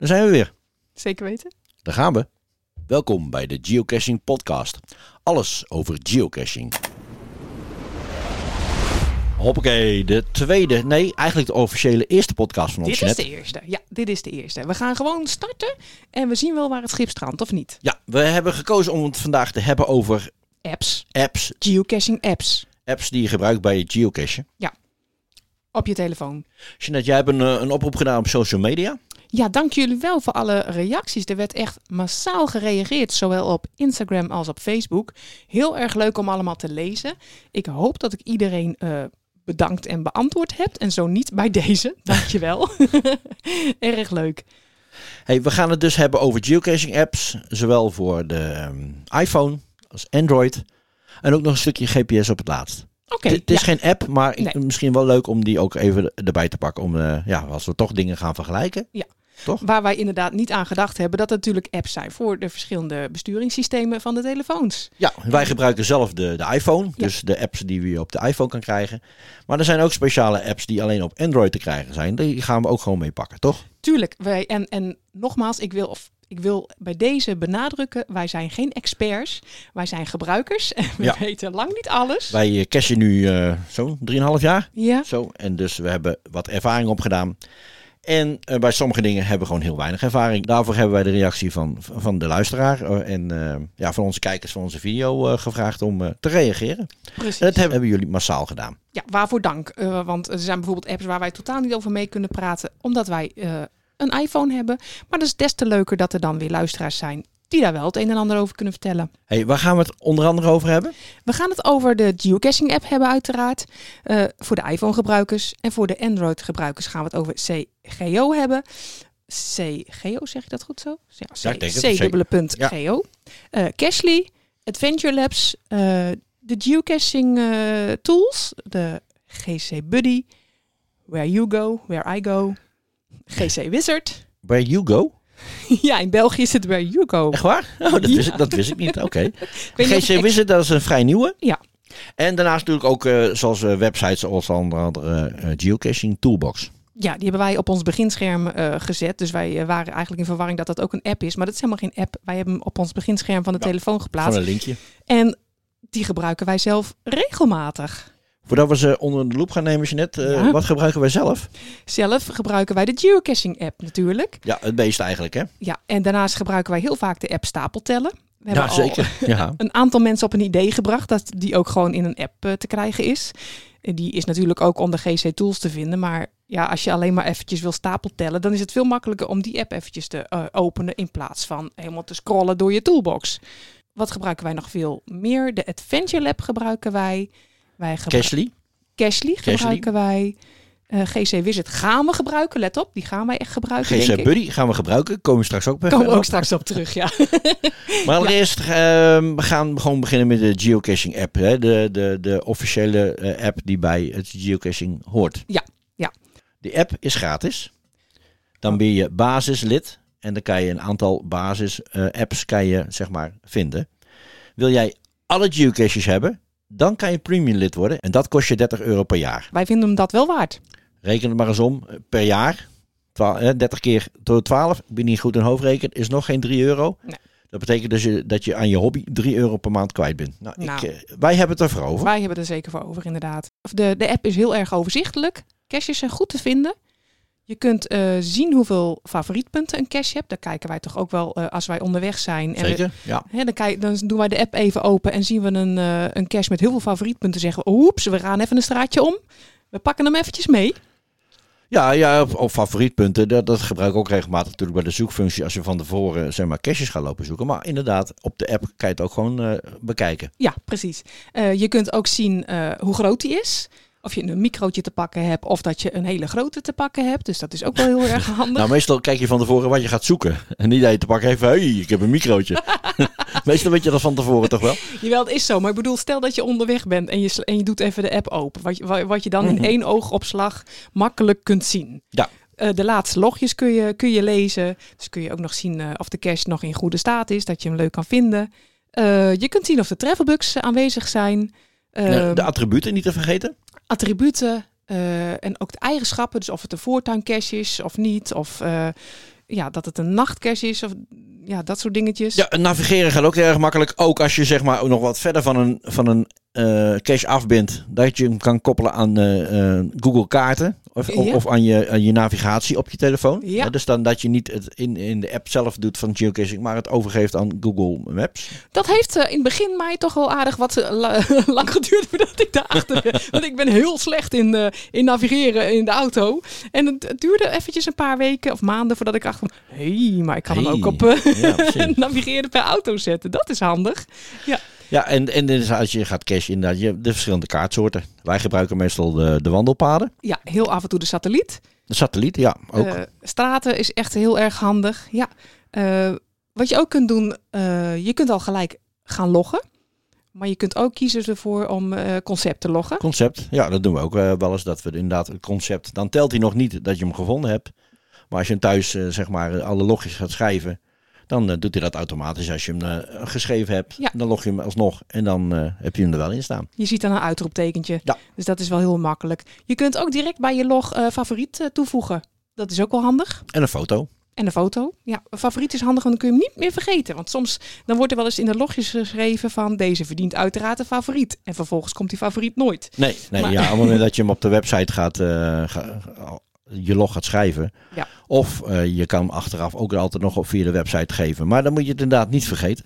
Daar zijn we weer. Zeker weten. Daar gaan we. Welkom bij de Geocaching Podcast. Alles over geocaching. Hoppakee, de tweede, nee, eigenlijk de officiële eerste podcast van ons. Dit is de eerste. Ja, dit is de eerste. We gaan gewoon starten en we zien wel waar het schip strandt, of niet? Ja, we hebben gekozen om het vandaag te hebben over Apps. apps. Geocaching apps. Apps die je gebruikt bij het geocachen. Op je telefoon. Jeanette, jij hebt een, eh, een oproep gedaan op social media. Ja, dank jullie wel voor alle reacties. Er werd echt massaal gereageerd, zowel op Instagram als op Facebook. Heel erg leuk om allemaal te lezen. Ik hoop dat ik iedereen eh, bedankt en beantwoord heb. En zo niet bij deze. Dankjewel. erg leuk. Hey, we gaan het dus hebben over geocaching apps. Zowel voor de ehm, iPhone als Android. En ook nog een stukje GPS op het laatst. Oké, Het het is ja. geen app, maar Nee. misschien wel leuk om die ook even erbij te pakken. Om, eh, ja, als we toch dingen gaan vergelijken. Ja. Toch? Waar wij inderdaad niet aan gedacht hebben dat er natuurlijk apps zijn voor de verschillende besturingssystemen van de telefoons. Ja, wij gebruiken zelf de, de iPhone. Ja. Dus de apps die we op de iPhone kan krijgen. Maar er zijn ook speciale apps die alleen op Android te krijgen zijn. Die gaan we ook gewoon mee pakken, toch? Tuurlijk, wij, en, en nogmaals, ik wil, of, ik wil bij deze benadrukken, wij zijn geen experts, wij zijn gebruikers en we Ja. weten lang niet alles. Wij eh, cashen nu eh zo'n 3,5 jaar. Ja, Zo. En dus we hebben wat ervaring opgedaan. En eh, bij sommige dingen hebben we gewoon heel weinig ervaring. Daarvoor hebben wij de reactie van, van de luisteraar eh, en eh, ja, van onze kijkers van onze video gevraagd om te reageren. precies. En dat hebben, hebben jullie massaal gedaan. Ja, waarvoor dank. Want er zijn bijvoorbeeld apps waar wij totaal niet over mee kunnen praten, omdat wij een iPhone hebben. Maar dat is des te leuker dat er dan weer luisteraars zijn die daar wel het een en ander over kunnen vertellen. Hey, waar gaan we het onder andere over hebben? We gaan het over de geocaching app hebben uiteraard. Eh, voor de iPhone gebruikers. En voor de Android gebruikers gaan we het over CGO hebben. CGO, zeg ik dat goed zo? Ja, C, Ja, ik denk het. C dubbele punt Ja. GO. Eh, Cashly, Adventure Labs, eh, de geocaching tools, de GC Buddy, Where You Go, Where I Go, GC Wizard. Bij You Go? ja, in België is het Where You Go. Echt waar? Oh, dat, Ja. wist ik, dat wist ik niet. Oké. GC Wizard, dat is een vrij nieuwe. Ja. En daarnaast natuurlijk ook eh, zoals eh, websites zoals onder andere eh, Geocaching Toolbox. Ja, die hebben wij op ons beginscherm gezet. Dus wij waren eigenlijk in verwarring dat dat ook een app is. Maar dat is helemaal geen app. Wij hebben hem op ons beginscherm van de Ja, telefoon Van geplaatst. een linkje. En die gebruiken wij zelf regelmatig. Voordat we ze onder de loep gaan nemen, Jeanette, eh, Ja. wat gebruiken wij zelf? Zelf gebruiken wij de geocaching app natuurlijk. Ja, het beest eigenlijk, hè? Ja, en daarnaast gebruiken wij heel vaak de app stapeltellen. We hebben Ja, al zeker. Ja. een aantal mensen op een idee gebracht dat die ook gewoon in een app eh, te krijgen is. En Die is natuurlijk ook onder GC Tools te vinden. Maar ja, als je alleen maar eventjes wil stapeltellen, dan is het veel makkelijker om die app eventjes te eh, openen in plaats van helemaal te scrollen door je toolbox. Wat gebruiken wij nog veel meer? De Adventure Lab gebruiken wij. Wij Cashly. Cashly gebruiken wij. Eh, GC Wizard gaan we gebruiken. Let op, die gaan wij echt gebruiken. GC denk ik. Buddy gaan we gebruiken. Komen we straks ook bij. Komen we ook straks op terug, ja. Maar allereerst, ehm, we gaan gewoon beginnen met de geocaching app. Hè? De, de, de officiële eh, app die bij het geocaching hoort. Ja, ja. Die app is gratis. Dan ben je basislid. En dan kan je een aantal basis eh, apps kan je, zeg maar, vinden. Wil jij alle geocaches hebben, dan kan je premium lid worden. En dat kost je 30 euro per jaar. Wij vinden hem dat wel waard. Reken het maar eens om. eh, Per jaar. Twa- eh, 30 keer door 12. Ik ben niet goed in hoofdrekenen. Is nog geen 3 euro. Nee. Dat betekent dus je, dat je aan je hobby 3 euro per maand kwijt bent. Nou, Nou. Ik, eh, wij hebben het ervoor over. Wij hebben er zeker voor over, inderdaad. De, de app is heel erg overzichtelijk. Caches zijn goed te vinden. Je kunt eh, zien hoeveel favorietpunten een cache hebt. Daar kijken wij toch ook wel eh, als wij onderweg zijn. En we- Zeker? Ja. hè, dan, kijk, dan doen wij de app even open en zien we een, eh, een cache met heel veel favorietpunten. Zeggen we, oeps, we gaan even een straatje om. We pakken hem eventjes mee. Ja, ja op, favorietpunten. Dat, dat gebruik ik ook regelmatig natuurlijk bij de zoekfunctie. Als je van tevoren zeg maar caches gaat lopen zoeken. Maar inderdaad, op de app kan je het ook gewoon bekijken. Ja, precies. Je kunt ook zien hoe groot die is. Of je een microotje te pakken hebt of dat je een hele grote te pakken hebt. Dus dat is ook wel heel erg handig. Nou, meestal kijk je van tevoren wat je gaat zoeken. En niet dat je te pakken heeft, hey, ik heb een microotje. meestal weet je dat van tevoren toch wel? Jawel, het is zo. Maar ik bedoel, stel dat je onderweg bent en je, en je doet even de app open. Wat je, wa- wat je dan Mhm. in één oogopslag makkelijk kunt zien. Ja. Eh, de laatste logjes kun je, kun je lezen. Dus kun je ook nog zien eh, of de cache nog in goede staat is. Dat je hem leuk kan vinden. Eh, je kunt zien of de travelbugs aanwezig zijn. Ehm, de attributen niet te vergeten. Attributen eh, en ook de eigenschappen. Dus of het een voortuincache is of niet. Of eh, ja, dat het een nachtcache is of ja, dat soort dingetjes. Ja, navigeren gaat ook erg makkelijk. Ook als je zeg maar nog wat verder van een, van een eh, cache afbindt. Dat je hem kan koppelen aan eh, eh, Google kaarten. Of, of, Ja. of aan, je, aan je navigatie op je telefoon. Ja. dus dan dat je niet het in, in de app zelf doet van geocaching. Maar het overgeeft aan Google Maps. Dat heeft in het begin mij toch wel aardig wat la- lang geduurd voordat ik daarachter. Want ik ben heel slecht in, in navigeren in de auto. En het, het duurde eventjes een paar weken of maanden voordat ik dacht van... Hé, hey, maar ik kan hem ook op Ja, navigeren per auto zetten. Dat is handig. Ja, en, en dus als je gaat cachen, inderdaad, je hebt de verschillende kaartsoorten. Wij gebruiken meestal de, de wandelpaden. Ja, heel af en toe de satelliet. De satelliet, ja, ook. Eh, straten is echt heel erg handig. Ja. Eh, wat je ook kunt doen, eh, je kunt al gelijk gaan loggen. Maar je kunt ook kiezen ervoor om concept te loggen. Concept, ja, dat doen we ook wel eens. Dat we inderdaad het concept, dan telt hij nog niet dat je hem gevonden hebt. Maar als je hem thuis, zeg maar, alle logjes gaat schrijven, dan eh, doet hij dat automatisch. Als je hem eh, geschreven hebt, Ja. dan log je hem alsnog en dan eh, heb je hem er wel in staan. Je ziet dan een uitroeptekentje. Ja. Dus dat is wel heel makkelijk. Je kunt ook direct bij je log favoriet toevoegen. Dat is ook wel handig. En een foto. En een foto. Ja, een favoriet is handig, want dan kun je hem niet meer vergeten. Want soms dan wordt er wel eens in de logjes geschreven van deze verdient uiteraard een favoriet. En vervolgens komt die favoriet nooit. Nee, nee Maar- ja, op het moment dat je hem op de website gaat, ga- je log gaat schrijven. Ja. Of eh, je kan hem achteraf ook altijd nog op via de website geven. Maar dan moet je het inderdaad niet vergeten.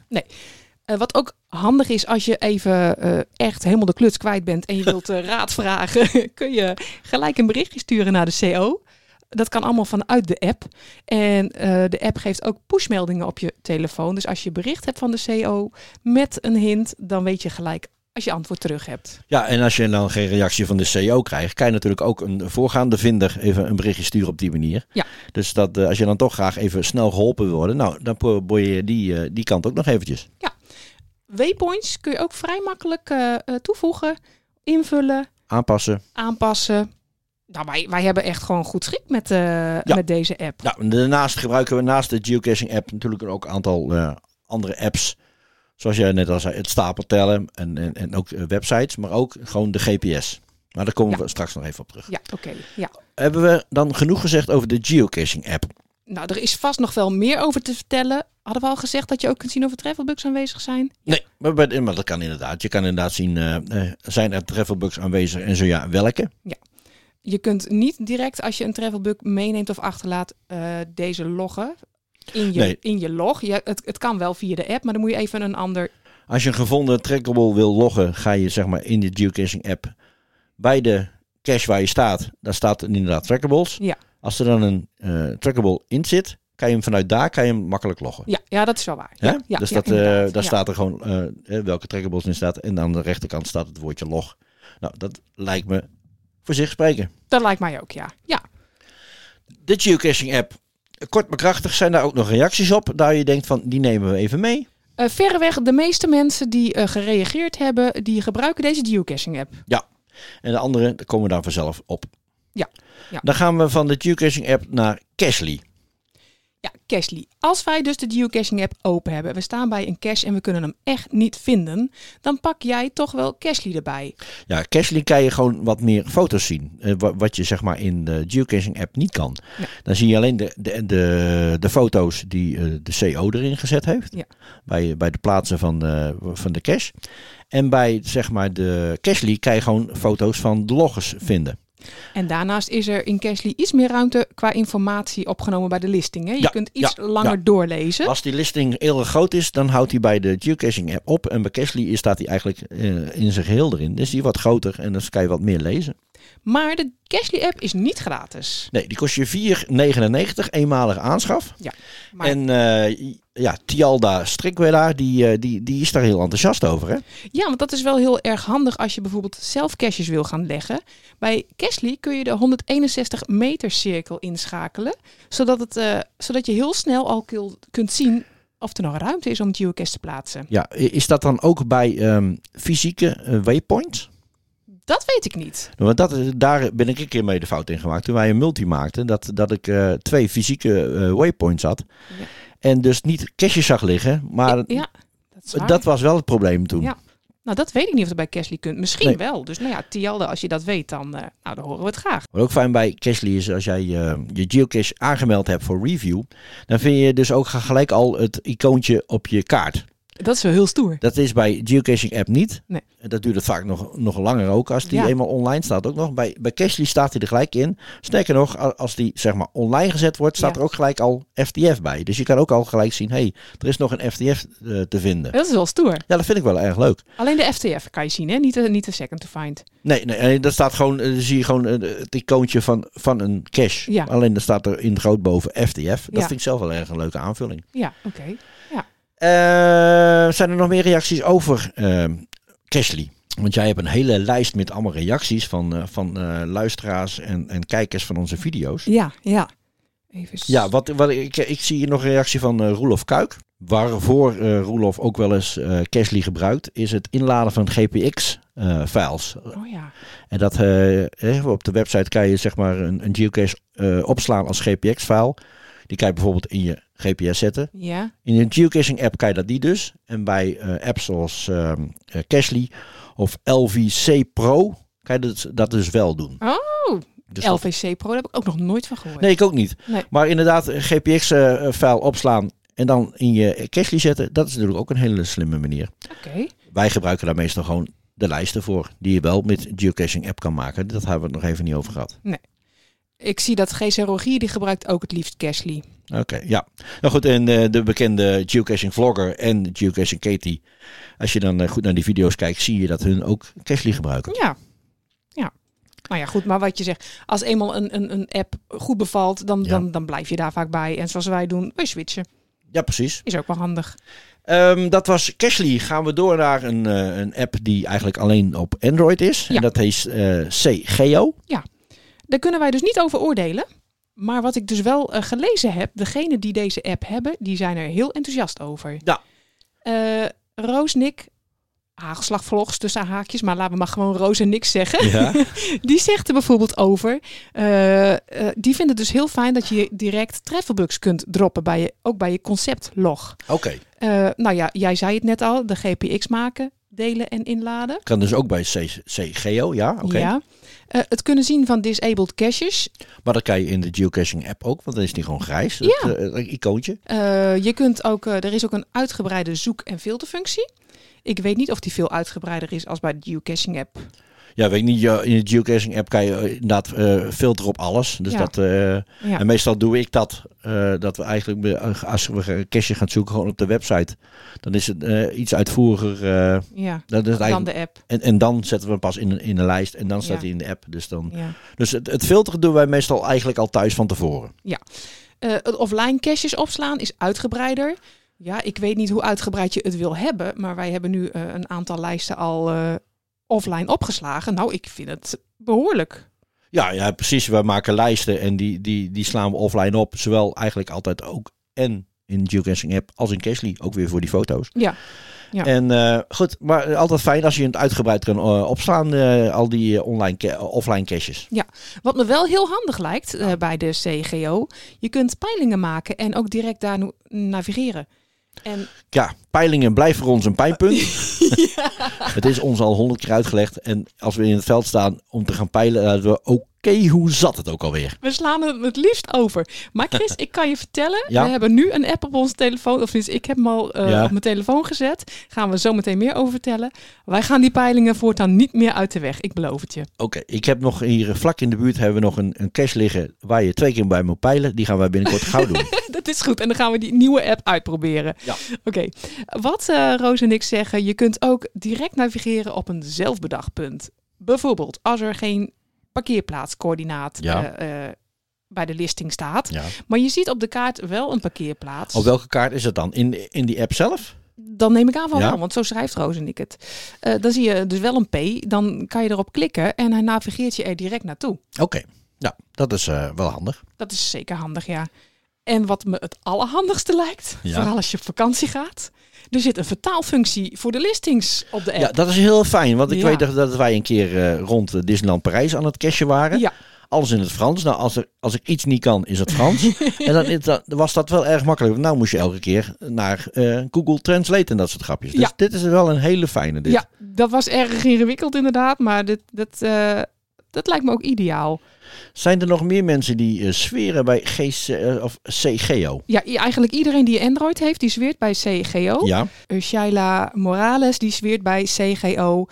Eh, wat ook handig is als je even eh, echt helemaal de kluts kwijt bent en je wilt raad vragen, kun je gelijk een berichtje sturen naar de CO. Dat kan allemaal vanuit de app. En de app geeft ook pushmeldingen op je telefoon. Dus als je bericht hebt van de CO met een hint, dan weet je gelijk als je antwoord terug hebt. Ja, en als je dan geen reactie van de CEO krijgt, kan je natuurlijk ook een voorgaande vinder even een berichtje sturen op die manier. Ja. Dus dat eh, als je dan toch graag even snel geholpen wil worden, nou, dan probeer je die, eh, die kant ook nog eventjes. Waypoints kun je ook vrij makkelijk eh, toevoegen, invullen, Aanpassen. aanpassen. Nou, wij, wij hebben echt gewoon goed schik met, eh, met deze app. En daarnaast gebruiken we naast de geocaching app natuurlijk ook een aantal andere apps. Zoals jij net al zei, het stapeltellen en, en, en ook eh, websites, maar ook gewoon de GPS. Maar daar komen Ja. we straks nog even op terug. Ja, oké. ja. Hebben we dan genoeg gezegd over de geocaching app? Nou, er is vast nog wel meer over te vertellen. Hadden we al gezegd dat je ook kunt zien of er travelbugs aanwezig zijn? Nee, maar, bij- maar dat kan inderdaad. Je kan inderdaad zien, eh, zijn er travelbugs aanwezig en zo ja, welke? Je kunt niet direct als je een travelbug meeneemt of achterlaat deze loggen in je, Nee. in je log. Je, het, het kan wel via de app, maar dan moet je even een ander... Als je een gevonden trackable wil loggen, ga je zeg maar in de geocaching app bij de cache waar je staat. Daar staat inderdaad trackables. Ja. Als er dan een eh, trackable in zit, kan je hem vanuit daar kan je hem makkelijk loggen. Ja, ja dat is wel waar. Ja, ja, dus ja, dat, eh, daar Ja. staat er gewoon eh, welke trackables in staat. En aan de rechterkant staat het woordje log. Nou, dat lijkt me voor zich spreken. Dat lijkt mij ook, ja. Ja, De geocaching app, kort maar krachtig, zijn daar ook nog reacties op. Daar je denkt van, die nemen we even mee. Eh, verreweg de meeste mensen die eh, gereageerd hebben, die gebruiken deze geocaching app. En de andere, daar komen we daar vanzelf op. Ja, ja. Dan gaan we van de geocaching app naar Cashly. Ja, Cashly. Als wij dus de geocaching app open hebben, we staan bij een cache en we kunnen hem echt niet vinden, dan pak jij toch wel Cashly erbij. Ja, Cashly kan je gewoon wat meer foto's zien. eh, wa- wat je zeg maar in de geocaching app niet kan. Ja. Dan zie je alleen de, de, de, de foto's die eh, de CO erin gezet heeft. Ja. Bij, bij de plaatsen van de, van de cache. En bij zeg maar de Cashly kan je gewoon foto's van de loggers vinden. En daarnaast is er in Cashly iets meer ruimte qua informatie opgenomen bij de listing. Hè? Je Ja, kunt iets ja, langer ja. doorlezen. Als die listing heel groot is, dan houdt hij bij de geocaching app op. En bij Cashly staat hij eigenlijk eh, in zijn geheel erin. Dus die wat groter en dan kan je wat meer lezen. Maar de Cashly app is niet gratis. Nee, die kost je 4,99 eenmalige aanschaf. Maar En eh, ja, Tialda Strikwelaar, die, eh, die, die is daar heel enthousiast over. Hè? Ja, want dat is wel heel erg handig als je bijvoorbeeld zelf caches wil gaan leggen. Bij Cashly kun je de 161 meter cirkel inschakelen, zodat, het, eh, zodat je heel snel al kunt zien of er nog ruimte is om geocache te plaatsen. Ja, is dat dan ook bij ehm, fysieke eh, waypoints? Dat weet ik niet. Want dat, daar ben ik een keer mee de fout in gemaakt. Toen wij een multi maakten, dat, dat ik twee fysieke waypoints had. Ja. En dus niet caches zag liggen, maar ja, dat was wel het probleem toen. Ja. Nou, dat weet ik niet of dat bij Cashly kunt. Misschien Nee. wel. Dus nou ja, Tialde, als je dat weet, dan, eh, nou, dan horen we het graag. Wat ook fijn bij Cashly is, als jij eh, je geocache aangemeld hebt voor review, dan vind je dus ook gelijk al het icoontje op je kaart. Dat is wel heel stoer. Dat is bij geocaching app niet. Nee. Dat duurt het vaak nog, nog langer ook als die Ja. eenmaal online staat ook nog. Bij, bij Cashly staat hij er gelijk in. Sterker nog, als die zeg maar online gezet wordt, staat Ja. er ook gelijk al FTF bij. Dus je kan ook al gelijk zien, hé, hey, er is nog een FTF eh, te vinden. Dat is wel stoer. Ja, dat vind ik wel erg leuk. Alleen de FTF kan je zien, hè? Niet de, niet de second to find. Nee, nee, dat staat gewoon, eh, dan zie je gewoon eh, het icoontje van, van een cache. Ja. Alleen dan staat er in groot boven FTF. Dat Ja. vind ik zelf wel erg een leuke aanvulling. Ja, oké. Eh, zijn er nog meer reacties over eh Cashly? Want jij hebt een hele lijst met allemaal reacties van, eh, van eh, luisteraars en, en kijkers van onze video's. Ja, ja. Even... Ja, wat, wat, ik, ik zie hier nog een reactie van eh Roelof Kuik. Waarvoor eh Roelof ook wel eens eh Cashly gebruikt, is het inladen van GPX-files. Oh ja. En dat eh, eh, op de website kan je zeg maar een, een geocache eh, opslaan als GPX-file. Die kan je bijvoorbeeld in je GPS zetten. Ja. In een geocaching app kan je dat niet dus. En bij eh, apps zoals eh, Cashly of LVC Pro kan je dat, dat dus wel doen. Oh, Dus dat- LVC Pro, daar heb ik ook nog nooit van gehoord. Nee, ik ook niet. Nee. Maar inderdaad, een GPX-file opslaan en dan in je Cashly zetten, dat is natuurlijk ook een hele slimme manier. Oké. Wij gebruiken daar meestal gewoon de lijsten voor, die je wel met geocaching app kan maken. Dat hebben we het nog even niet over gehad. Ik zie dat GC Rogier, die gebruikt ook het liefst Cashly. Oké, ja. Nou goed, en eh, de bekende geocaching vlogger en geocaching Katie. Als je dan eh, goed naar die video's kijkt, zie je dat hun ook Cashly gebruiken. Ja. Ja. Nou ja, goed, maar wat je zegt, als eenmaal een, een, een app goed bevalt, dan, Ja. dan, dan blijf je daar vaak bij. En zoals wij doen, we switchen. Ja, precies. Is ook wel handig. Ehm, dat was Cashly. Gaan we door naar een, eh, een app die eigenlijk alleen op Android is. Ja. En dat heet eh CGeo. Daar kunnen wij dus niet over oordelen. Maar wat ik dus wel eh, gelezen heb, degenen die deze app hebben, die zijn er heel enthousiast over. Ja. Eh, Roos, Nick, hagelslagvlogs tussen haakjes, maar laten we maar gewoon Roos en Nick zeggen. Ja. Die zegt er bijvoorbeeld over. eh, die vindt het dus heel fijn dat je direct travelbugs kunt droppen, bij je, ook bij je conceptlog. Oké. Nou ja, jij zei het net al, de GPX maken, delen en inladen. Kan dus ook bij C- CGeo, ja. Oké. Ja. Eh, het kunnen zien van disabled caches. Maar dat kan je in de geocaching app ook, want dan is die gewoon grijs. Ja. Het, eh, het icoontje. Eh, je kunt ook, er is ook een uitgebreide zoek- en filterfunctie. Ik weet niet of die veel uitgebreider is als bij de geocaching app. Ja, weet ik niet. ja, In de geocaching app kan je eh, inderdaad eh, filteren op alles. Dus Ja. dat... eh, Ja. En meestal doe ik dat. dat we eigenlijk, als we een cache gaan zoeken gewoon op de website. Dan is het iets uitvoeriger. ja. dat is Dan de app. en, en dan zetten we hem pas in een, in een lijst. En dan staat Ja. hij in de app. Dus, dan, Ja. dus het, het filteren doen wij meestal eigenlijk al thuis van tevoren. Eh, het offline caches opslaan is uitgebreider. Ja, ik weet niet hoe uitgebreid je het wil hebben, maar wij hebben nu een aantal lijsten al offline opgeslagen. Nou, ik vind het behoorlijk. Ja, ja, precies. We maken lijsten en die, die, die slaan we offline op. Zowel eigenlijk altijd ook en in de geocaching app als in Cashly. Ook weer voor die foto's. Ja. Ja. En eh, goed, maar altijd fijn als je het uitgebreid kan eh, opslaan. eh, al die online offline caches. Wat me wel heel handig lijkt bij de CGO, je kunt peilingen maken en ook direct daar navigeren. En Ja, peilingen blijven voor ons een pijnpunt. Het is ons al honderd keer uitgelegd. En als we in het veld staan om te gaan peilen, hadden we oké, hoe zat het ook alweer? we slaan het het liefst over. Maar Chris, ik kan je vertellen, Ja. we hebben nu een app op onze telefoon. Of tenminste, ik heb hem al eh, Ja. op mijn telefoon gezet. Gaan we zo meteen meer over vertellen. Wij gaan die peilingen voortaan niet meer uit de weg. Ik beloof het je. Oké, ik heb nog hier vlak in de buurt hebben we nog een, een cache liggen waar je twee keer bij moet peilen. Die gaan wij binnenkort gauw doen. Dat is goed. En dan gaan we die nieuwe app uitproberen. Ja. Oké. Wat eh, Roos en ik zeggen, je kunt ook direct navigeren op een zelfbedacht punt. Bijvoorbeeld als er geen parkeerplaatscoördinaat Ja. eh, eh, bij de listing staat. Ja. Maar je ziet op de kaart wel een parkeerplaats. Op welke kaart is het dan? In, in die app zelf? Dan neem ik aan van Ja. wel, want zo schrijft Roos en ik het. Eh, dan zie je dus wel een P. Dan kan je erop klikken en hij navigeert je er direct naartoe. Oké, ja, dat is wel handig. Dat is zeker handig, ja. En wat me het allerhandigste lijkt, Ja. vooral als je op vakantie gaat, er zit een vertaalfunctie voor de listings op de app. Ja, dat is heel fijn. Want ik Ja. weet dat, dat wij een keer eh, rond eh, Disneyland Parijs aan het cashen waren. Ja. alles in het Frans. Nou, als, er, als ik iets niet kan, is het Frans. en dan, was dat wel erg makkelijk. Nou moest je elke keer naar eh, Google Translate en dat soort grapjes. Dus Ja. dit is wel een hele fijne. Dit. Ja, dat was erg ingewikkeld inderdaad, maar dit, dat, dat lijkt me ook ideaal. Zijn er nog meer mensen die eh zweren bij GC, eh, of CGO? Ja, eigenlijk iedereen die Android heeft, die zweert bij CGO. Ja. Uh, Shaila Morales, die zweert bij CGO.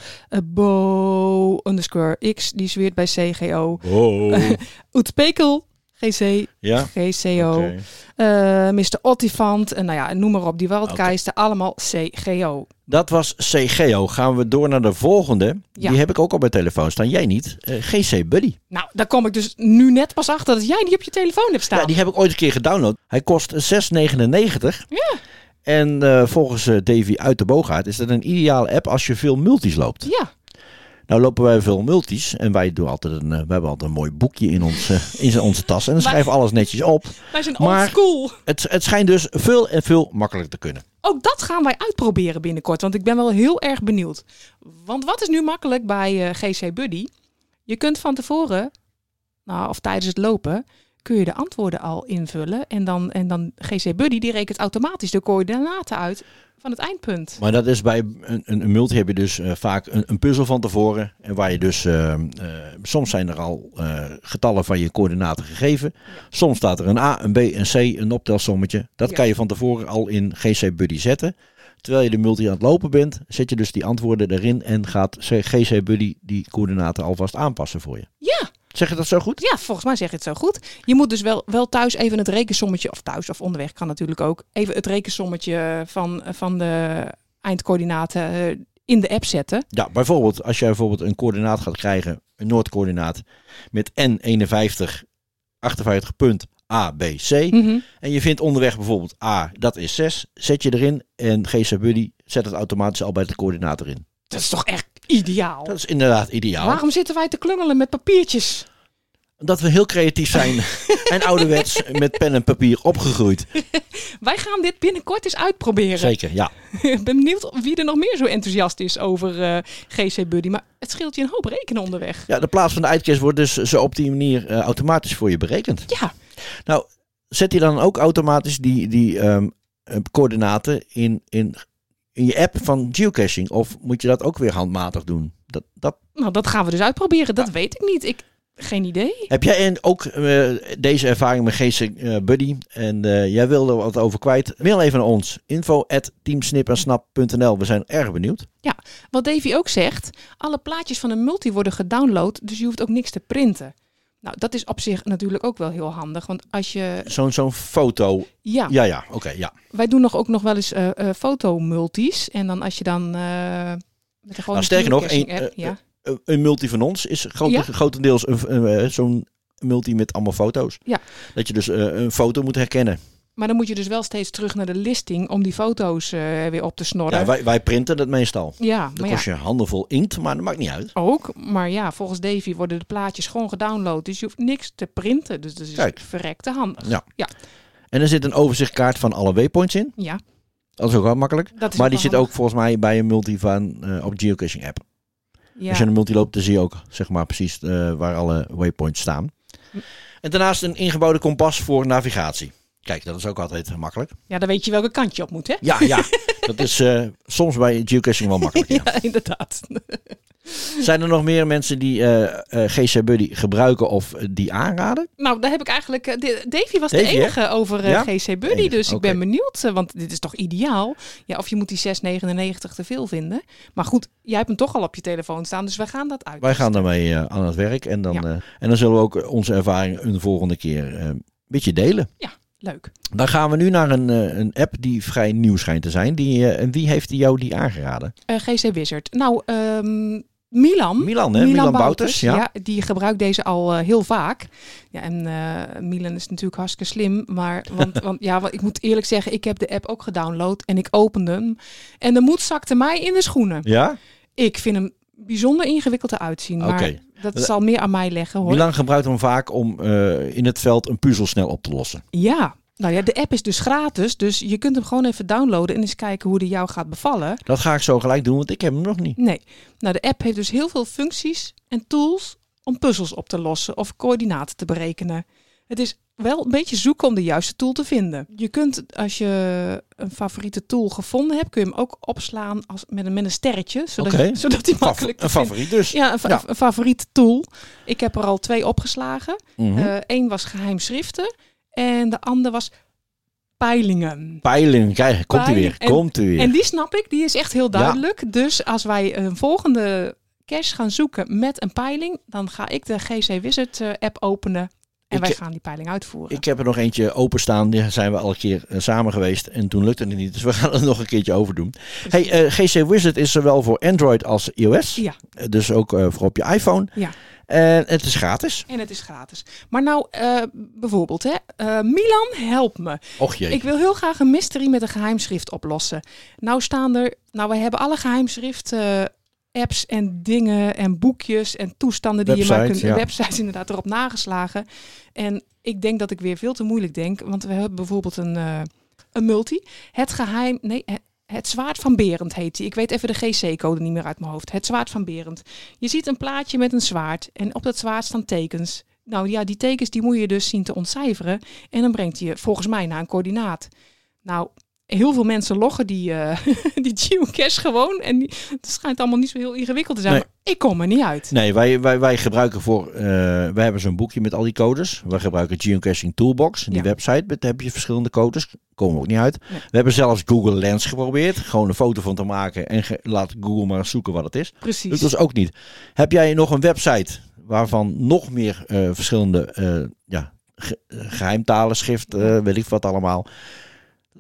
Bo underscore X, die zweert bij CGO. Oh. Oetpekel, GC, ja. GCO. Oké. Uh, Mr. Ottifant, en nou ja, noem maar op. Die Waldkeister, allemaal CGO. Dat was CGO. Gaan we door naar de volgende. Ja. Die heb ik ook op mijn telefoon staan. Jij niet. Eh, GC Buddy. Nou, daar kom ik dus nu net pas achter dat jij die op je telefoon hebt staan. Ja, die heb ik ooit een keer gedownload. Hij kost 6,99. Ja. En eh, volgens eh, Davy uit de Boogaard is dat een ideale app als je veel multis loopt. Ja, Nou lopen wij veel multis en wij doen altijd een, eh, we hebben altijd een mooi boekje in, ons, eh, in onze tas en dan schrijven alles netjes op. wij zijn Maar- old school. Het, het schijnt dus veel en veel makkelijker te kunnen. Ook dat gaan wij uitproberen binnenkort, want ik ben wel heel erg benieuwd. Want wat is nu makkelijk bij eh, GC Buddy? Je kunt van tevoren, nou, of tijdens het lopen, kun je de antwoorden al invullen. En dan, en dan GC Buddy, die rekent automatisch de coördinaten uit van het eindpunt. Maar dat is bij een, een, een multi heb je dus eh, vaak een, een puzzel van tevoren. En waar je dus, eh, eh, soms zijn er al getallen van je coördinaten gegeven. Soms staat er een A, een B, een C, een optelsommetje. Dat Ja. kan je van tevoren al in GC Buddy zetten. Terwijl je de multi aan het lopen bent, zet je dus die antwoorden erin en gaat GC Buddy die coördinaten alvast aanpassen voor je. Ja, Zeg je dat zo goed? ja, volgens mij zeg je het zo goed. Je moet dus wel, wel thuis even het rekensommetje, of thuis of onderweg kan natuurlijk ook, even het rekensommetje van, van de eindcoördinaten eh, in de app zetten. Ja, bijvoorbeeld als jij bijvoorbeeld een coördinaat gaat krijgen, een noordcoördinaat met N51 58 punt A, B, C. Mhm. En je vindt onderweg bijvoorbeeld A, dat is 6. Zet je erin en GC Buddy zet het automatisch al bij de coördinaat erin. Dat is toch echt ideaal? Dat is inderdaad ideaal. Waarom zitten wij te klungelen met papiertjes? Dat we heel creatief zijn en ouderwets met pen en papier opgegroeid. Wij gaan dit binnenkort eens uitproberen. Zeker, ja. Ik ben benieuwd wie er nog meer zo enthousiast is over eh, GC Buddy. Maar het scheelt je een hoop rekenen onderweg. ja. De plaats van de uitkers wordt dus zo op die manier eh, automatisch voor je berekend. Ja, Nou, zet je dan ook automatisch die, die ehm, eh, coördinaten in, in, in je app van geocaching? Of moet je dat ook weer handmatig doen? Dat, dat, nou dat gaan we dus uitproberen. Dat weet ik niet. Ik, geen idee. heb jij en ook eh, deze ervaring met GC eh, Buddy en eh, jij wilde wat over kwijt? Mail even naar ons. info at. We zijn erg benieuwd. Wat Davy ook zegt, alle plaatjes van een multi worden gedownload, dus je hoeft ook niks te printen. Nou, dat is op zich natuurlijk ook wel heel handig, want als je... Zo'n zo'n foto. Ja, Ja, ja, oké, ja. wij doen nog ook nog wel eens eh eh, fotomultis. En dan als je dan eh met Nou, sterker nog, een- app, ja. Een- multi van ons is Ja. grotendeels een, zo'n multi met allemaal foto's. Ja. Dat je dus een foto moet herkennen. Maar dan moet je dus wel steeds terug naar de listing om die foto's eh, weer op te snorren. Ja, wij, wij printen dat meestal. Ja, Dan maar ja, kost je handenvol inkt, maar dat maakt niet uit. ook. Maar ja, volgens Davy worden de plaatjes gewoon gedownload. Dus je hoeft niks te printen. Dus dat is Kijk. verrekte handig. Ja. Ja. En er zit een overzichtkaart van alle waypoints in. Ja, Dat is ook wel makkelijk. dat is Maar die zit ook volgens mij bij een multi van eh, op geocaching app. handig. Als Ja. je een multi loopt, dan zie je ook zeg maar precies eh, waar alle waypoints staan. Hm. En daarnaast een ingebouwde kompas voor navigatie. Kijk, dat is ook altijd makkelijk. ja, dan weet je welke kant je op moet, hè? Ja, ja. dat is eh, soms bij geocaching wel makkelijk. Ja. Ja, inderdaad. Zijn er nog meer mensen die eh, eh, GC Buddy gebruiken of eh, die aanraden? Nou, daar heb ik eigenlijk... eh, de- Davy was de hè? enige over eh, Ja? GC Buddy, Enige, dus ik ben benieuwd. eh, want dit is toch ideaal? Ja, of je moet die 6,99 te veel vinden. Maar goed, jij hebt hem toch al op je telefoon staan, dus we gaan dat uit. Wij gaan daarmee eh, aan het werk en dan, Ja. eh, en dan zullen we ook onze ervaring een volgende keer eh, een beetje delen. Leuk. Dan gaan we nu naar een, eh, een app die vrij nieuw schijnt te zijn. Die, eh, en wie heeft die jou die aangeraden? Eh, GC Wizard. Nou, ehm, Milan. Milan, hè? Milan, Bouters. Ja. die gebruikt deze al heel vaak. Ja, en Milan is natuurlijk hartstikke slim. Maar want, want ja, want ik moet eerlijk zeggen, ik heb de app ook gedownload en ik opende hem. En de moed zakte mij in de schoenen. Ja? Ik vind hem bijzonder ingewikkeld eruit zien. Maar Oké. Dat zal meer aan mij leggen hoor. Milan gebruikt hem vaak om eh, in het veld een puzzel snel op te lossen. Ja. Nou ja, de app is dus gratis. Dus je kunt hem gewoon even downloaden en eens kijken hoe die jou gaat bevallen. Dat ga ik zo gelijk doen, want ik heb hem nog niet. Nee. Nou, de app heeft dus heel veel functies en tools om puzzels op te lossen of coördinaten te berekenen. Het is wel een beetje zoeken om de juiste tool te vinden. Je kunt, als je een favoriete tool gevonden hebt, kun je hem ook opslaan als, met, een, met een sterretje. Zodat, Oké. zodat Fa- makkelijk een favoriet dus. Ja, een, fa- Ja. een favoriete tool. Ik heb er al twee opgeslagen. Mhm. Eén was geheim schriften en de ander was peilingen. Peiling, kijk, komt hij weer. En- Komt hij weer. En die snap ik, die is echt heel duidelijk. Dus als wij een volgende cache gaan zoeken met een peiling, dan ga ik de GC Wizard eh, app openen en wij gaan die peiling uitvoeren. Ik heb er nog eentje openstaan. Die zijn we al een keer eh, samen geweest. En toen lukte het niet. Dus we gaan het nog een keertje overdoen. Hey, eh, GC Wizard is zowel voor Android als iOS. Ja. Eh, Dus ook voor op je iPhone. Ja. En het is gratis. En het is gratis. Maar nou, bijvoorbeeld, hè, Milan, help me. Och jee. Ik wil heel graag een mystery met een geheimschrift oplossen. Nou staan er, nou we hebben alle geheimschrift eh, apps en dingen en boekjes en toestanden die je maar kunt, ja. websites inderdaad erop nageslagen. En ik denk dat ik weer veel te moeilijk denk, want we hebben bijvoorbeeld een, eh, een multi. Het geheim, nee, het, het zwaard van Berend heet die. Ik weet even de GC-code niet meer uit mijn hoofd. Het zwaard van Berend. Je ziet een plaatje met een zwaard en op dat zwaard staan tekens. Nou ja, die tekens die moet je dus zien te ontcijferen. En dan brengt hij je volgens mij naar een coördinaat. Nou, heel veel mensen loggen die, eh, die geocache gewoon. En die, het schijnt allemaal niet zo heel ingewikkeld te zijn. Nee. Maar ik kom er niet uit. Nee, wij, wij, wij gebruiken voor. eh wij hebben zo'n boekje met al die codes. We gebruiken Geocaching Toolbox. Die Ja. website. Daar heb je verschillende codes. Komen we ook niet uit. Nee. We hebben zelfs Google Lens geprobeerd. Gewoon een foto van te maken. En ge- laat Google maar zoeken wat het is. Precies. Lukt dus ook niet. Heb jij nog een website waarvan nog meer eh, verschillende ja, ge- geheimtalen, schrift, eh, weet ik wat allemaal.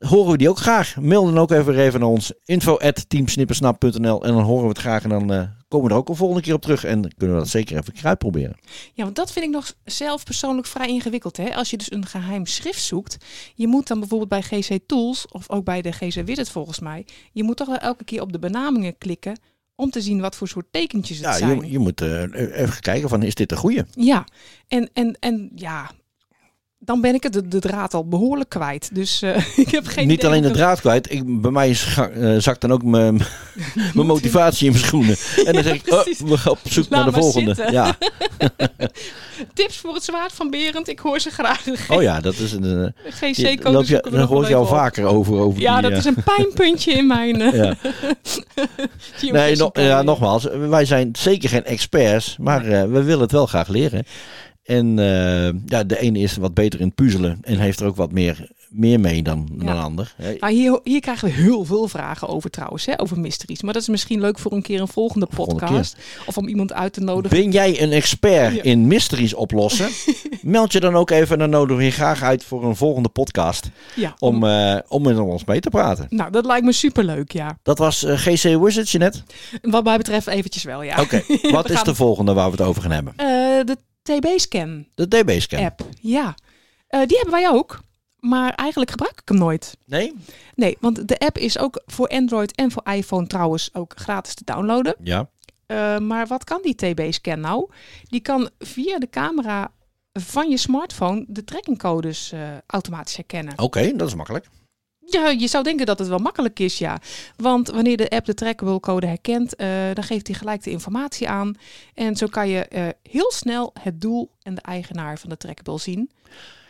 Horen we die ook graag? Mail dan ook even, even naar ons. info at teamsnippersnap.nl En dan horen we het graag. En dan eh, komen we er ook een volgende keer op terug. En dan kunnen we dat zeker even uitproberen. Ja, want dat vind ik nog zelf persoonlijk vrij ingewikkeld. Hè? Als je dus een geheim schrift zoekt, je moet dan bijvoorbeeld bij GC Tools of ook bij de GC Wizard volgens mij, je moet toch wel elke keer op de benamingen klikken om te zien wat voor soort tekentjes het Ja, zijn. je, je moet eh, even kijken van is dit de goede? Ja, en, en, en ja, dan ben ik het de, de draad al behoorlijk kwijt. Dus eh, ik heb geen Niet alleen de draad kwijt. Ik, bij mij eh, zakt dan ook mijn motivatie in mijn schoenen. En dan zeg ik, oh, we gaan op zoek Laat naar de volgende. zitten. Ja. Tips voor het zwaard van Berend, ik hoor ze graag. Oh ja, dat is een. eh, GC-code je, dan hoor je al vaker over. over Ja, die, dat is een pijnpuntje in mijn ja. Nee, no- ja, nogmaals, wij zijn zeker geen experts, maar we willen het wel graag leren. En eh, ja, de ene is wat beter in puzzelen en heeft er ook wat meer, meer mee dan, de ander. Nou, hier, hier krijgen we heel veel vragen over trouwens, hè, over mysteries. Maar dat is misschien leuk voor een keer een volgende Volgende podcast. Of om iemand uit te nodigen. Ben jij een expert Ja. in mysteries oplossen? Meld je dan ook even, dan nodigen we je graag uit voor een volgende podcast. Ja, Om, eh, om met ons mee te praten. Nou, dat lijkt me superleuk, ja. Dat was eh, GC Wizards, net. Wat mij betreft eventjes wel, ja. Oké, wat is de volgende waar we het over gaan hebben? De TB-scan De DB-scan. app, ja. Eh, die hebben wij ook. Maar eigenlijk gebruik ik hem nooit. Nee? Nee, want de app is ook voor Android en voor iPhone trouwens ook gratis te downloaden. Ja. Eh, maar wat kan die TB-scan nou? Die kan via de camera van je smartphone de trackingcodes eh, automatisch herkennen. Oké, dat is makkelijk. Ja, je zou denken dat het wel makkelijk is, ja. Want wanneer de app de trackable code herkent, eh, dan geeft hij gelijk de informatie aan. En zo kan je eh, heel snel het doel en de eigenaar van de trackable zien.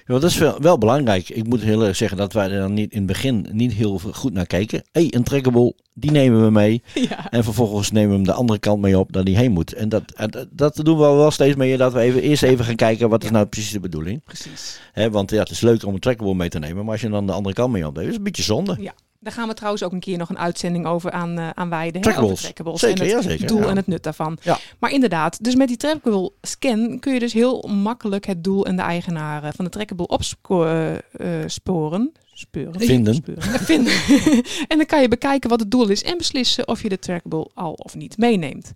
Ja, dat is wel, wel belangrijk. Ik moet heel erg zeggen dat wij er dan niet in het begin niet heel goed naar keken. Hé, hey, een trackable, die nemen we mee. ja. En vervolgens nemen we hem de andere kant mee op, dat die heen moet. En dat, en dat- doen we wel steeds meer, dat we even, eerst even gaan kijken wat is nou precies de bedoeling. Precies. Want ja, het is leuker om een trackable mee te nemen, maar als je dan de andere kant mee opneemt, is het een beetje zonde. Daar gaan we trouwens ook een keer nog een uitzending over aan, eh aan wijden. Trackables. Zeker, en het ja, zeker, doel ja. en het nut daarvan. Ja. Maar inderdaad, dus met die trackable scan kun je dus heel makkelijk het doel en de eigenaar eh, van de trackable opsporen. Speuren. Vinden. Speuren. Vinden. en dan kan je bekijken wat het doel is en beslissen of je de trackable al of niet meeneemt.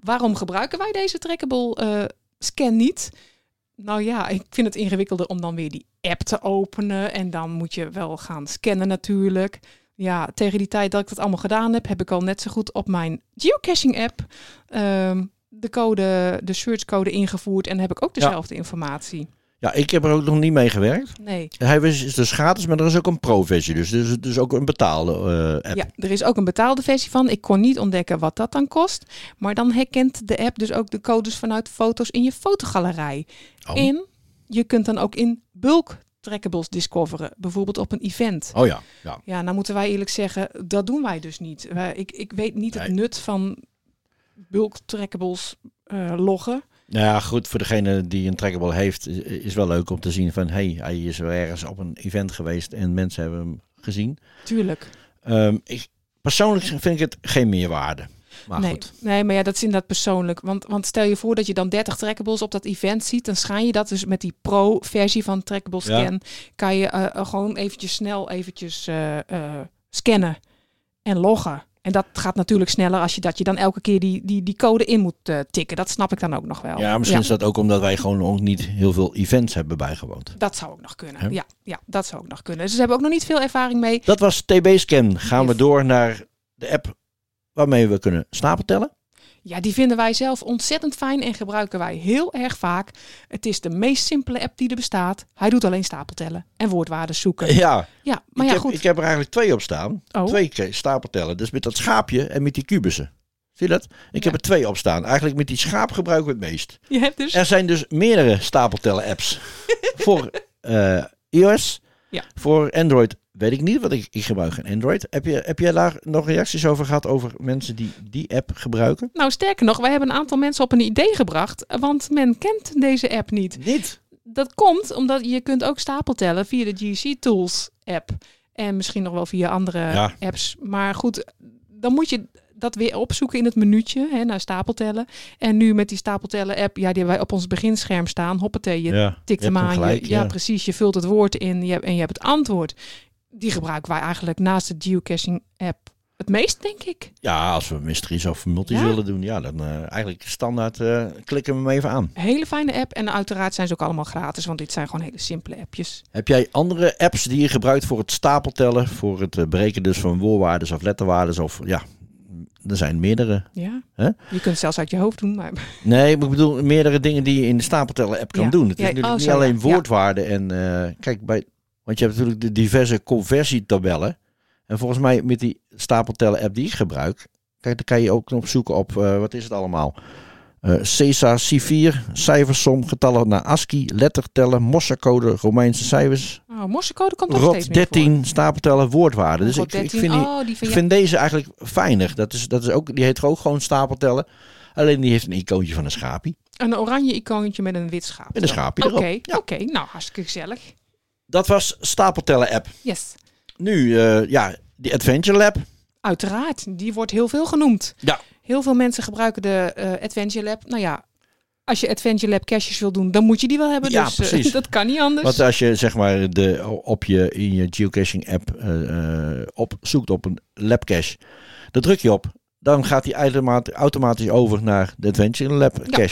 Waarom gebruiken wij deze trackable eh, scan niet? Nou ja, ik vind het ingewikkelder om dan weer die app te openen. En dan moet je wel gaan scannen natuurlijk. Ja, tegen die tijd dat ik dat allemaal gedaan heb, heb ik al net zo goed op mijn geocaching app ehm, de code, de search code ingevoerd. En heb ik ook dezelfde informatie. Ja, ik heb er ook nog niet mee gewerkt. Nee. Hij is dus gratis, maar er is ook een pro-versie. Dus er is dus ook een betaalde eh, app. Ja, er is ook een betaalde versie van. Ik kon niet ontdekken wat dat dan kost. Maar dan herkent de app dus ook de codes vanuit foto's in je fotogalerij. Oh. En je kunt dan ook in bulk trackables discoveren. Bijvoorbeeld op een event. Oh ja, ja. Ja, nou moeten wij eerlijk zeggen, dat doen wij dus niet. Wij, ik, ik weet niet het nut van bulk trackables eh, loggen. Nou ja, goed, voor degene die een trackable heeft, is- is wel leuk om te zien van... hey, hij is wel ergens op een event geweest en mensen hebben hem gezien. Tuurlijk. Ehm, ik, persoonlijk vind ik het geen meerwaarde. Maar nee, goed. nee, maar ja, dat is inderdaad persoonlijk. Want, want stel je voor dat je dan 30 trackables op dat event ziet. Dan schijn je dat dus met die pro-versie van Trackable Ja. Scan. Kan je eh, eh, gewoon eventjes snel eventjes eh, scannen en loggen. En dat gaat natuurlijk sneller als je dat je dan elke keer die, die, die code in moet tikken. Dat snap ik dan ook nog wel. Ja, misschien is dat ook omdat wij gewoon ook niet heel veel events hebben bijgewoond. Dat zou ook nog kunnen. Ja, ja, dat zou ook nog kunnen. Dus ze hebben ook nog niet veel ervaring mee. Dat was TB-scan. Gaan we door naar de app waarmee we kunnen stapeltellen. Ja, die vinden wij zelf ontzettend fijn en gebruiken wij heel erg vaak. Het is de meest simpele app die er bestaat. Hij doet alleen stapeltellen en woordwaarden zoeken. Ja, Ja, maar ik, ja, heb, goed. ik heb er eigenlijk twee op staan. Oh. Twee keer stapeltellen. Dus met dat schaapje en met die kubussen. Zie je dat? Ik Ja. heb er twee op staan. Eigenlijk met die schaap gebruiken we het meest. Je hebt dus... Er zijn dus meerdere stapeltellen apps. voor eh, iOS. Ja. Voor Android weet ik niet, want ik, ik gebruik geen Android. Heb, je, heb jij daar nog reacties over gehad over mensen die die app gebruiken? Nou, sterker nog, wij hebben een aantal mensen op een idee gebracht. Want men kent deze app niet. Niet. Dat komt omdat je kunt ook stapeltellen via de GC Tools app. En misschien nog wel via andere Ja. apps. Maar goed, dan moet je dat weer opzoeken in het minuutje, hè, naar stapeltellen. En nu met die stapeltellen app, ja, die hebben wij op ons beginscherm staan. Hoppatee, je Ja, tikt je hem aan. gelijk, je, ja. ja. precies. Je vult het woord in je, hebt- en je hebt het antwoord. Die gebruiken wij eigenlijk naast de geocaching app het meest, denk ik. Ja, als we mysteries of multis Ja. willen doen, ja, dan eh, eigenlijk standaard eh, klikken we hem even aan. Hele fijne app. En uiteraard zijn ze ook allemaal gratis, want dit zijn gewoon hele simpele appjes. Heb jij andere apps die je gebruikt voor het stapeltellen, voor het eh, berekenen dus van woordwaardes of letterwaardes of ja, er zijn meerdere. Ja. Je kunt het zelfs uit je hoofd doen. Maar... Nee, ik bedoel meerdere dingen die je in de stapeltellen app kan Ja. doen. Het is Ja, natuurlijk oh, niet alleen woordwaarden en kijk bij, want je hebt natuurlijk de diverse conversietabellen en volgens mij met die stapeltellen app die ik gebruik, kijk dan kan je ook nog zoeken op eh, wat is het allemaal. Eh CESA, C4, cijfersom, getallen naar ASCII, lettertellen, Morsecode, Romeinse cijfers, Oh, morsecode komt ook ROT steeds meer 13, stapeltellen, woordwaarden. Dus voor. ik, ik 13, vind, die, oh, die vind deze eigenlijk fijner. Dat is, dat is ook, die heet ook gewoon stapeltellen. Alleen die heeft een icoontje van een schaapie. Een oranje icoontje met een wit schaap. Met een schaapje Oké, oké. Nou, hartstikke gezellig. Dat was stapeltellen app. Yes. Nu, eh, ja, die Adventure Lab. Uiteraard, die wordt heel veel genoemd. Ja. Heel veel mensen gebruiken de eh, Adventure Lab. Nou ja, als je Adventure Lab caches wil doen, dan moet je die wel hebben. Ja, dus eh, precies. dat kan niet anders. Want als je zeg maar de, op je, in je geocaching app op, zoekt op een lab cache, dan druk je op. Dan gaat die automatisch, automatisch over naar de Adventure Lab Ja.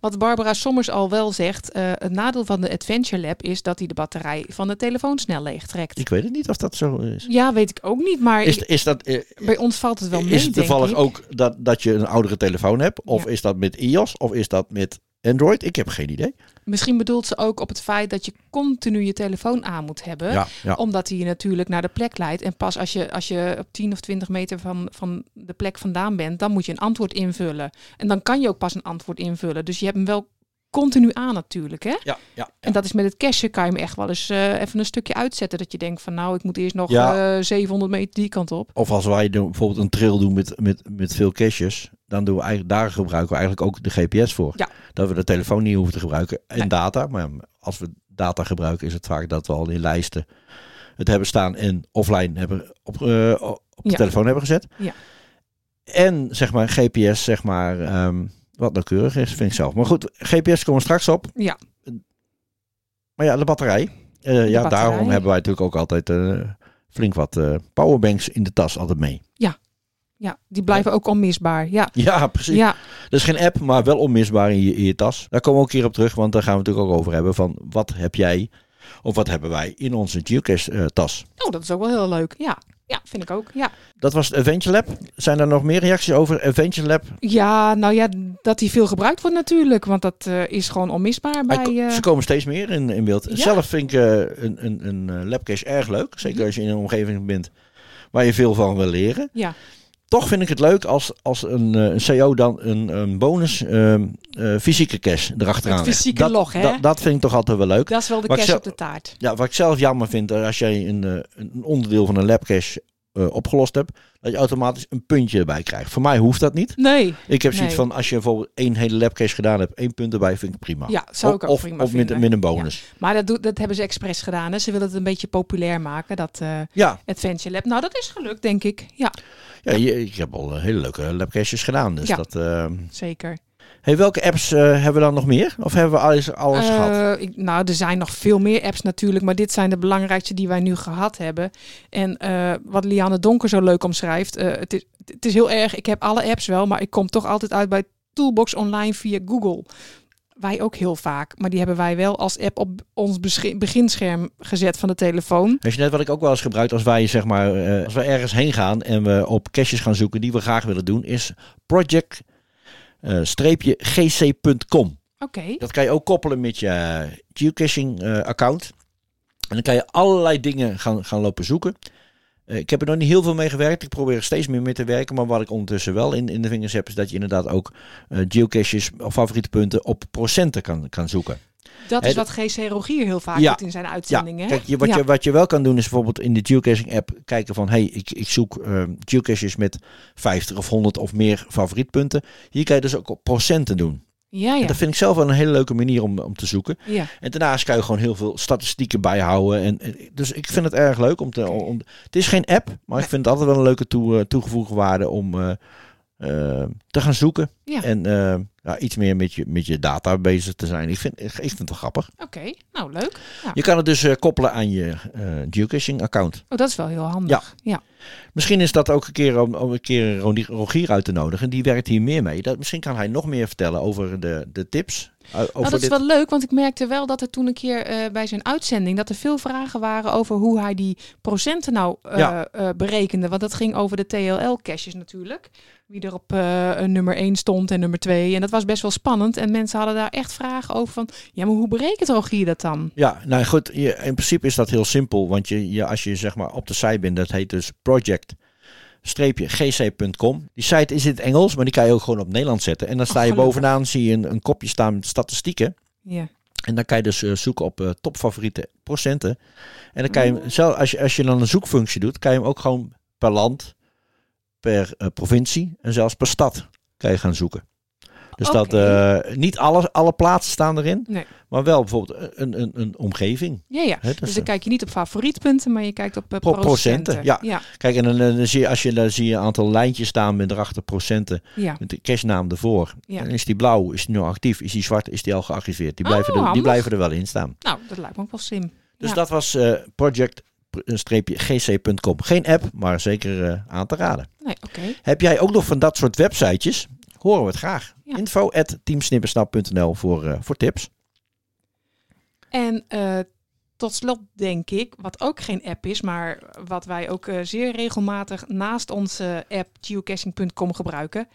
Wat Barbara Sommers al wel zegt, eh, het nadeel van de Adventure Lab is dat hij de batterij van de telefoon snel leeg trekt. Ik weet het niet of dat zo is. Ja, weet ik ook niet, maar Is, is dat, eh, bij ons valt het wel mee, is het toevallig ook dat, dat je een oudere telefoon hebt? Of Ja. is dat met iOS? Of is dat met Android? Ik heb geen idee. Misschien bedoelt ze ook op het feit dat je continu je telefoon aan moet hebben. Ja, ja. Omdat hij je natuurlijk naar de plek leidt. En pas als je, als je op 10 of 20 meter van, van de plek vandaan bent, dan moet je een antwoord invullen. En dan kan je ook pas een antwoord invullen. Dus je hebt hem wel continu aan natuurlijk. Hè? ja, ja. En dat is met het cachen kan je hem echt wel eens eh, even een stukje uitzetten. Dat je denkt van nou, ik moet eerst nog Ja. eh, 700 meter die kant op. Of als wij doen, bijvoorbeeld een trail doen met, met, met veel caches, dan doen we eigenlijk, daar gebruiken we eigenlijk ook de GPS voor. Ja. Dat we de telefoon niet hoeven te gebruiken en Nee. data. Maar als we data gebruiken, is het vaak dat we al in lijsten het hebben staan en offline hebben op, eh, op de Ja. telefoon hebben gezet. Ja. En zeg maar GPS, zeg maar, ehm, wat nauwkeurig is, vind ik zelf. Maar goed, GPS komen we straks op. Ja, Maar ja, de batterij. Eh, ja, batterij. daarom hebben wij natuurlijk ook altijd eh, flink wat powerbanks in de tas altijd mee. ja die blijven ook onmisbaar. Ja, Ja, precies. ja, Dat is geen app, maar wel onmisbaar in je, in je tas. Daar komen we ook een keer op terug, want daar gaan we het natuurlijk ook over hebben. Van wat heb jij, of wat hebben wij in onze geocache-tas? oh, dat is ook wel heel leuk. Ja, Ja, vind ik ook. Ja. Dat was het Adventure Lab. Zijn er nog meer reacties over Adventure Lab? ja, nou ja, dat die veel gebruikt wordt natuurlijk. Want dat eh, is gewoon onmisbaar Hij bij... eh, Ze komen steeds meer in, in beeld. Ja. Zelf vind ik eh, een, een, een eh, labcache erg leuk. Zeker als je in een omgeving bent waar je veel van wil leren. Ja. Toch vind ik het leuk als, als een, eh, een CO dan een, een bonus ehm, eh, fysieke cache erachteraan Het fysieke dat, log, hè? Dat, dat vind ik toch altijd wel leuk. Dat is wel de Wat zelf- op de taart. Ja, wat ik zelf jammer vind, eh, als jij een, een onderdeel van een labcache eh, opgelost hebt, dat je automatisch een puntje erbij krijgt. Voor mij hoeft dat niet. Nee. Ik heb zoiets Nee. van, als je bijvoorbeeld één hele labcache gedaan hebt, één punt erbij, vind ik prima. Ja, zou ik of ook of, prima of vinden. met een bonus. Maar dat, doet, dat hebben ze expres gedaan. Hè? Ze willen het een beetje populair maken, dat eh, Ja, Adventure Lab. Nou, dat is gelukt, denk ik. Ja, ja je- ik heb al eh, hele leuke labcaches gedaan. Dus Ja. dat, zeker. Hey, welke apps eh, hebben we dan nog meer? Of hebben we alles, alles gehad? Eh, ik, nou, er zijn nog veel meer apps natuurlijk, maar dit zijn de belangrijkste die wij nu gehad hebben. En eh, wat Lianne Donker zo leuk omschrijft, het, is, het is heel erg, ik heb alle apps wel, maar ik kom toch altijd uit bij Toolbox Online via Google. Wij ook heel vaak, maar die hebben wij wel als app op ons beginscherm gezet van de telefoon. Weet je net wat ik ook wel eens gebruik als wij zeg maar, als we ergens heen gaan en we op caches gaan zoeken die we graag willen doen, is project-gc.com. Oké, Dat kan je ook koppelen met je geocaching eh, account. En dan kan je allerlei dingen gaan, gaan lopen zoeken. Eh, ik heb er nog niet heel veel mee gewerkt. Ik probeer er steeds meer mee te werken. Maar wat ik ondertussen wel in, in de vingers heb, is dat je inderdaad ook eh, geocaches of favoriete punten op procenten kan, kan zoeken. Dat is wat GC Rogier heel vaak Ja. doet in zijn Ja, uitzendingen. kijk, je, wat, Ja. je, wat je wel kan doen is bijvoorbeeld in de geocaching app kijken van... hey, ik, ik zoek eh, geocaches met 50 of 100 of meer favorietpunten. Hier kan je dus ook op procenten doen. ja, En ja. dat vind ik zelf wel een hele leuke manier om, om te zoeken. ja. En daarnaast kan je gewoon heel veel statistieken bijhouden. En, en- dus ik vind het erg leuk om te. Om, het is geen app, maar ik vind het altijd wel een leuke toe, eh, toegevoegde waarde om eh, eh, te gaan zoeken. Ja. En eh, ja, iets meer met je, met je data bezig te zijn. Ik vind, ik vind het wel grappig. Oké, nou leuk. Je kan het dus eh, koppelen aan je eh, geocaching account. Oh, dat is wel heel handig. Ja. Misschien is dat ook een keer om, om een keer Rogier uit te nodigen. Die werkt hier meer mee. Dat, misschien kan hij nog meer vertellen over de, de tips. over Nou, dat is wel leuk, want ik merkte wel dat er toen een keer bij zijn uitzending... dat er veel vragen waren over hoe hij die procenten nou Ja. berekende. Want dat ging over de TLL-caches natuurlijk. Wie er op nummer 1 stond en nummer 2. En dat was best wel spannend. En mensen hadden daar echt vragen over van... ja, maar hoe berekent Rogier dat dan? Ja, nou goed, je, in principe is dat heel simpel. Want je, je, als je zeg maar op de site bent, dat heet dus project-gc.com. Die site is in het Engels, maar die kan je ook gewoon op Nederland zetten. En dan sta Oh, je bovenaan, zie je een, een kopje staan met statistieken. Ja. En dan kan je dus eh, zoeken op eh, topfavoriete procenten. En dan kan je Oh. hem, zelf, als je, als je dan een zoekfunctie doet, kan je hem ook gewoon per land, per eh, provincie en zelfs per stad kan je gaan zoeken. Dus dat eh, niet alle, alle plaatsen staan erin, Nee. maar wel bijvoorbeeld een, een, een omgeving. Ja, ja. Dus dan kijk je niet op favorietpunten, maar je kijkt op eh, Pro- procenten, procenten. ja. ja. Kijk, en dan, eh, dan zie je, als je, dan zie je een aantal lijntjes staan met erachter procenten, ja. met de cashnaam ervoor. Ja. En is die blauw, is die nu actief, is die zwart, is die al gearchiveerd. Die Oh, blijven, er, die blijven er wel in staan. Nou, dat lijkt me ook wel slim. Dus dat was eh project-gc.com. Geen app, maar zeker eh, aan te raden. Nee. Heb jij ook nog van dat soort websitejes? Horen we het graag. Ja. Info at teamsnippersnap.nl voor, eh, voor tips. En eh, tot slot denk ik, wat ook geen app is, maar wat wij ook zeer regelmatig naast onze app geocaching.com gebruiken,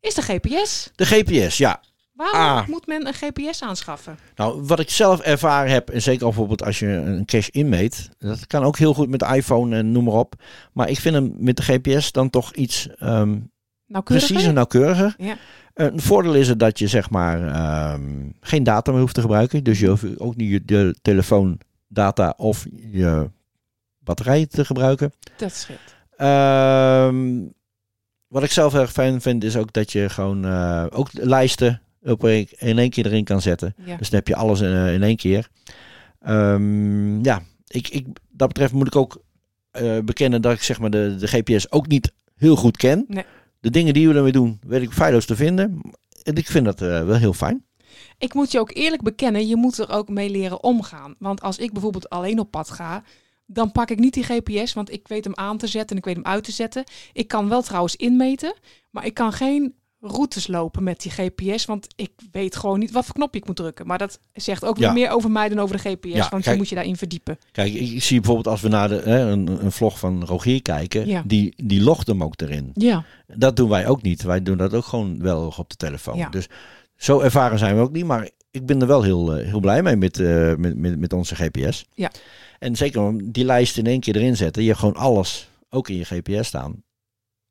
is de GPS. De GPS, ja. Waarom Ah. moet men een GPS aanschaffen? Nou, wat ik zelf ervaren heb, en zeker bijvoorbeeld als je een cache inmeet, dat kan ook heel goed met de iPhone en noem maar op. Maar ik vind hem met de GPS dan toch iets ehm Nauwkeuriger? preciezer, nauwkeuriger. Ja. Een voordeel is het dat je zeg maar ehm, geen data meer hoeft te gebruiken. Dus je hoeft ook niet je de telefoondata of je batterij te gebruiken. Dat scheelt. Ehm, wat ik zelf erg fijn vind is ook dat je gewoon eh, ook lijsten op een- in één keer erin kan zetten. Ja. Dus dan heb je alles in, eh, in één keer. Ehm, ja, ik, ik, dat betreft moet ik ook eh, bekennen dat ik zeg maar de, de GPS ook niet heel goed ken. Nee. De dingen die we ermee doen, weet ik feilloos te vinden. En ik vind dat eh, wel heel fijn. Ik moet je ook eerlijk bekennen, je moet er ook mee leren omgaan. Want als ik bijvoorbeeld alleen op pad ga, dan pak ik niet die GPS, want ik weet hem aan te zetten en ik weet hem uit te zetten. Ik kan wel trouwens inmeten, maar ik kan geen routes lopen met die GPS. Want ik weet gewoon niet wat voor knopje ik moet drukken. Maar dat zegt ook Ja. meer over mij dan over de GPS. Ja, want kijk- je moet je daarin verdiepen. Kijk, ik, zie bijvoorbeeld als we naar de, hè, een, een vlog van Rogier kijken, Ja. die, die logt hem ook erin. Ja. Dat doen wij ook niet. Wij doen dat ook gewoon wel op de telefoon. Ja. Dus zo ervaren zijn we ook niet. Maar ik ben er wel heel, eh, heel blij mee met, eh, met, met, met onze GPS. Ja. En zeker om die lijst in één keer erin zetten. Je hebt gewoon alles ook in je GPS staan.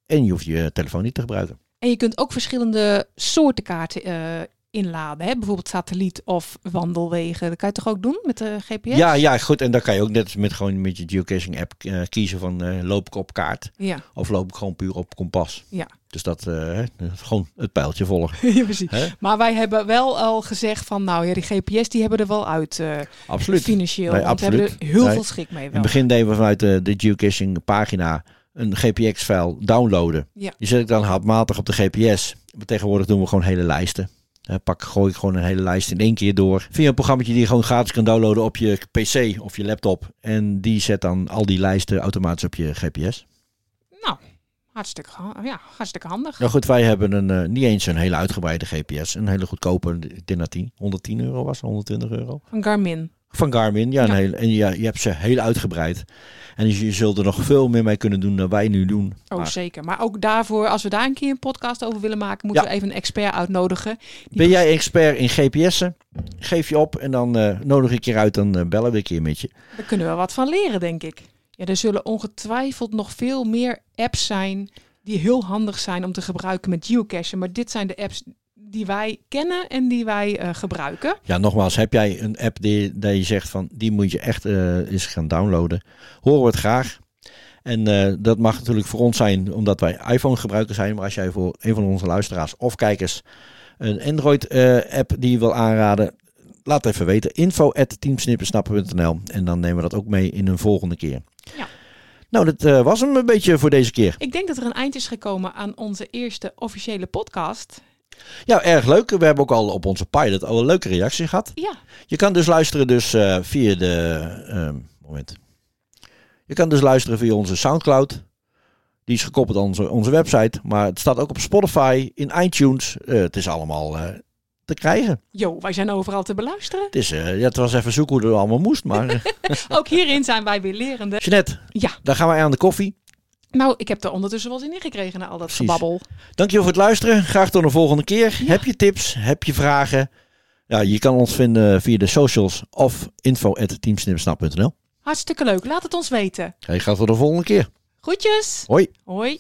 En je hoeft je telefoon niet te gebruiken. En je kunt ook verschillende soorten kaarten eh, inladen. Hè? Bijvoorbeeld satelliet of wandelwegen. Dat kan je toch ook doen met de GPS? Ja, ja, goed. En dan kan je ook net met, gewoon met je geocaching app eh, kiezen van eh, loop ik op kaart. Ja, Of loop ik gewoon puur op kompas. Ja. Dus dat hè, gewoon het pijltje volgen. Ja, precies. Maar wij hebben wel al gezegd van, nou ja, die GPS die hebben er wel uit Absoluut. financieel. Nee, want we hebben absoluut. er heel Nee. veel schik mee In wel. het begin deden we vanuit de geocaching pagina een GPX-file downloaden. Ja. Die zet ik dan handmatig op de GPS. Maar tegenwoordig doen we gewoon hele lijsten. Pak, gooi ik gewoon een hele lijst in één keer door. Via een programma die je gewoon gratis kan downloaden op je PC of je laptop. En die zet dan al die lijsten automatisch op je GPS. Nou, hartstikke, ha- ja, hartstikke handig. Nou goed, wij hebben een, eh, niet eens een hele uitgebreide GPS. Een hele goedkope, ik denk dat die 110 euro was, 120 euro. Van Garmin. Van Garmin, ja. Een Ja. hele, en ja, je hebt ze heel uitgebreid. En je zult er nog veel meer mee kunnen doen dan wij nu doen. Oh, Maar zeker. Maar ook daarvoor, als we daar een keer een podcast over willen maken, moeten Ja. we even een expert uitnodigen. Ben jij expert in GPS'en? Geef je op en dan eh, nodig ik je uit. Dan eh, bellen we een keer met je. Daar kunnen we wat van leren, denk ik. Ja, er zullen ongetwijfeld nog veel meer apps zijn die heel handig zijn om te gebruiken met geocachen. Maar dit zijn de apps die wij kennen en die wij eh, gebruiken. Ja, nogmaals, heb jij een app die, dat je zegt van die moet je echt eh, eens gaan downloaden? Horen we het graag. En eh, dat mag natuurlijk voor ons zijn omdat wij iPhone gebruikers zijn. Maar als jij voor een van onze luisteraars of kijkers een Android app die je wil aanraden, laat even weten. Info at En dan nemen we dat ook mee in een volgende keer. Ja. Nou, dat was hem een beetje voor deze keer. Ik denk dat er een eind is gekomen aan onze eerste officiële podcast. Ja, erg leuk. We hebben ook al op onze pilot al een leuke reactie gehad. Ja, Je kan dus luisteren dus, eh, via de... ehm, moment. Je kan dus luisteren via onze Soundcloud. Die is gekoppeld aan onze, onze website. Maar het staat ook op Spotify, in iTunes. Eh, het is allemaal eh, te krijgen. jo, wij zijn overal te beluisteren. Het, is, ja, het was even zoeken hoe het allemaal moest. Maar Ook hierin zijn wij weer lerende. Jeanette, Ja, daar gaan wij aan de koffie. Nou, ik heb er ondertussen wel zin in gekregen na al dat Precies. gebabbel. Dankjewel voor het luisteren. Graag tot een volgende keer. Heb je tips? Heb je vragen? Ja, je kan ons vinden via de socials of info.teamsnipsnap.nl. Hartstikke leuk, laat het ons weten. Hey, graag tot de volgende keer. Groetjes. Hoi. Hoi.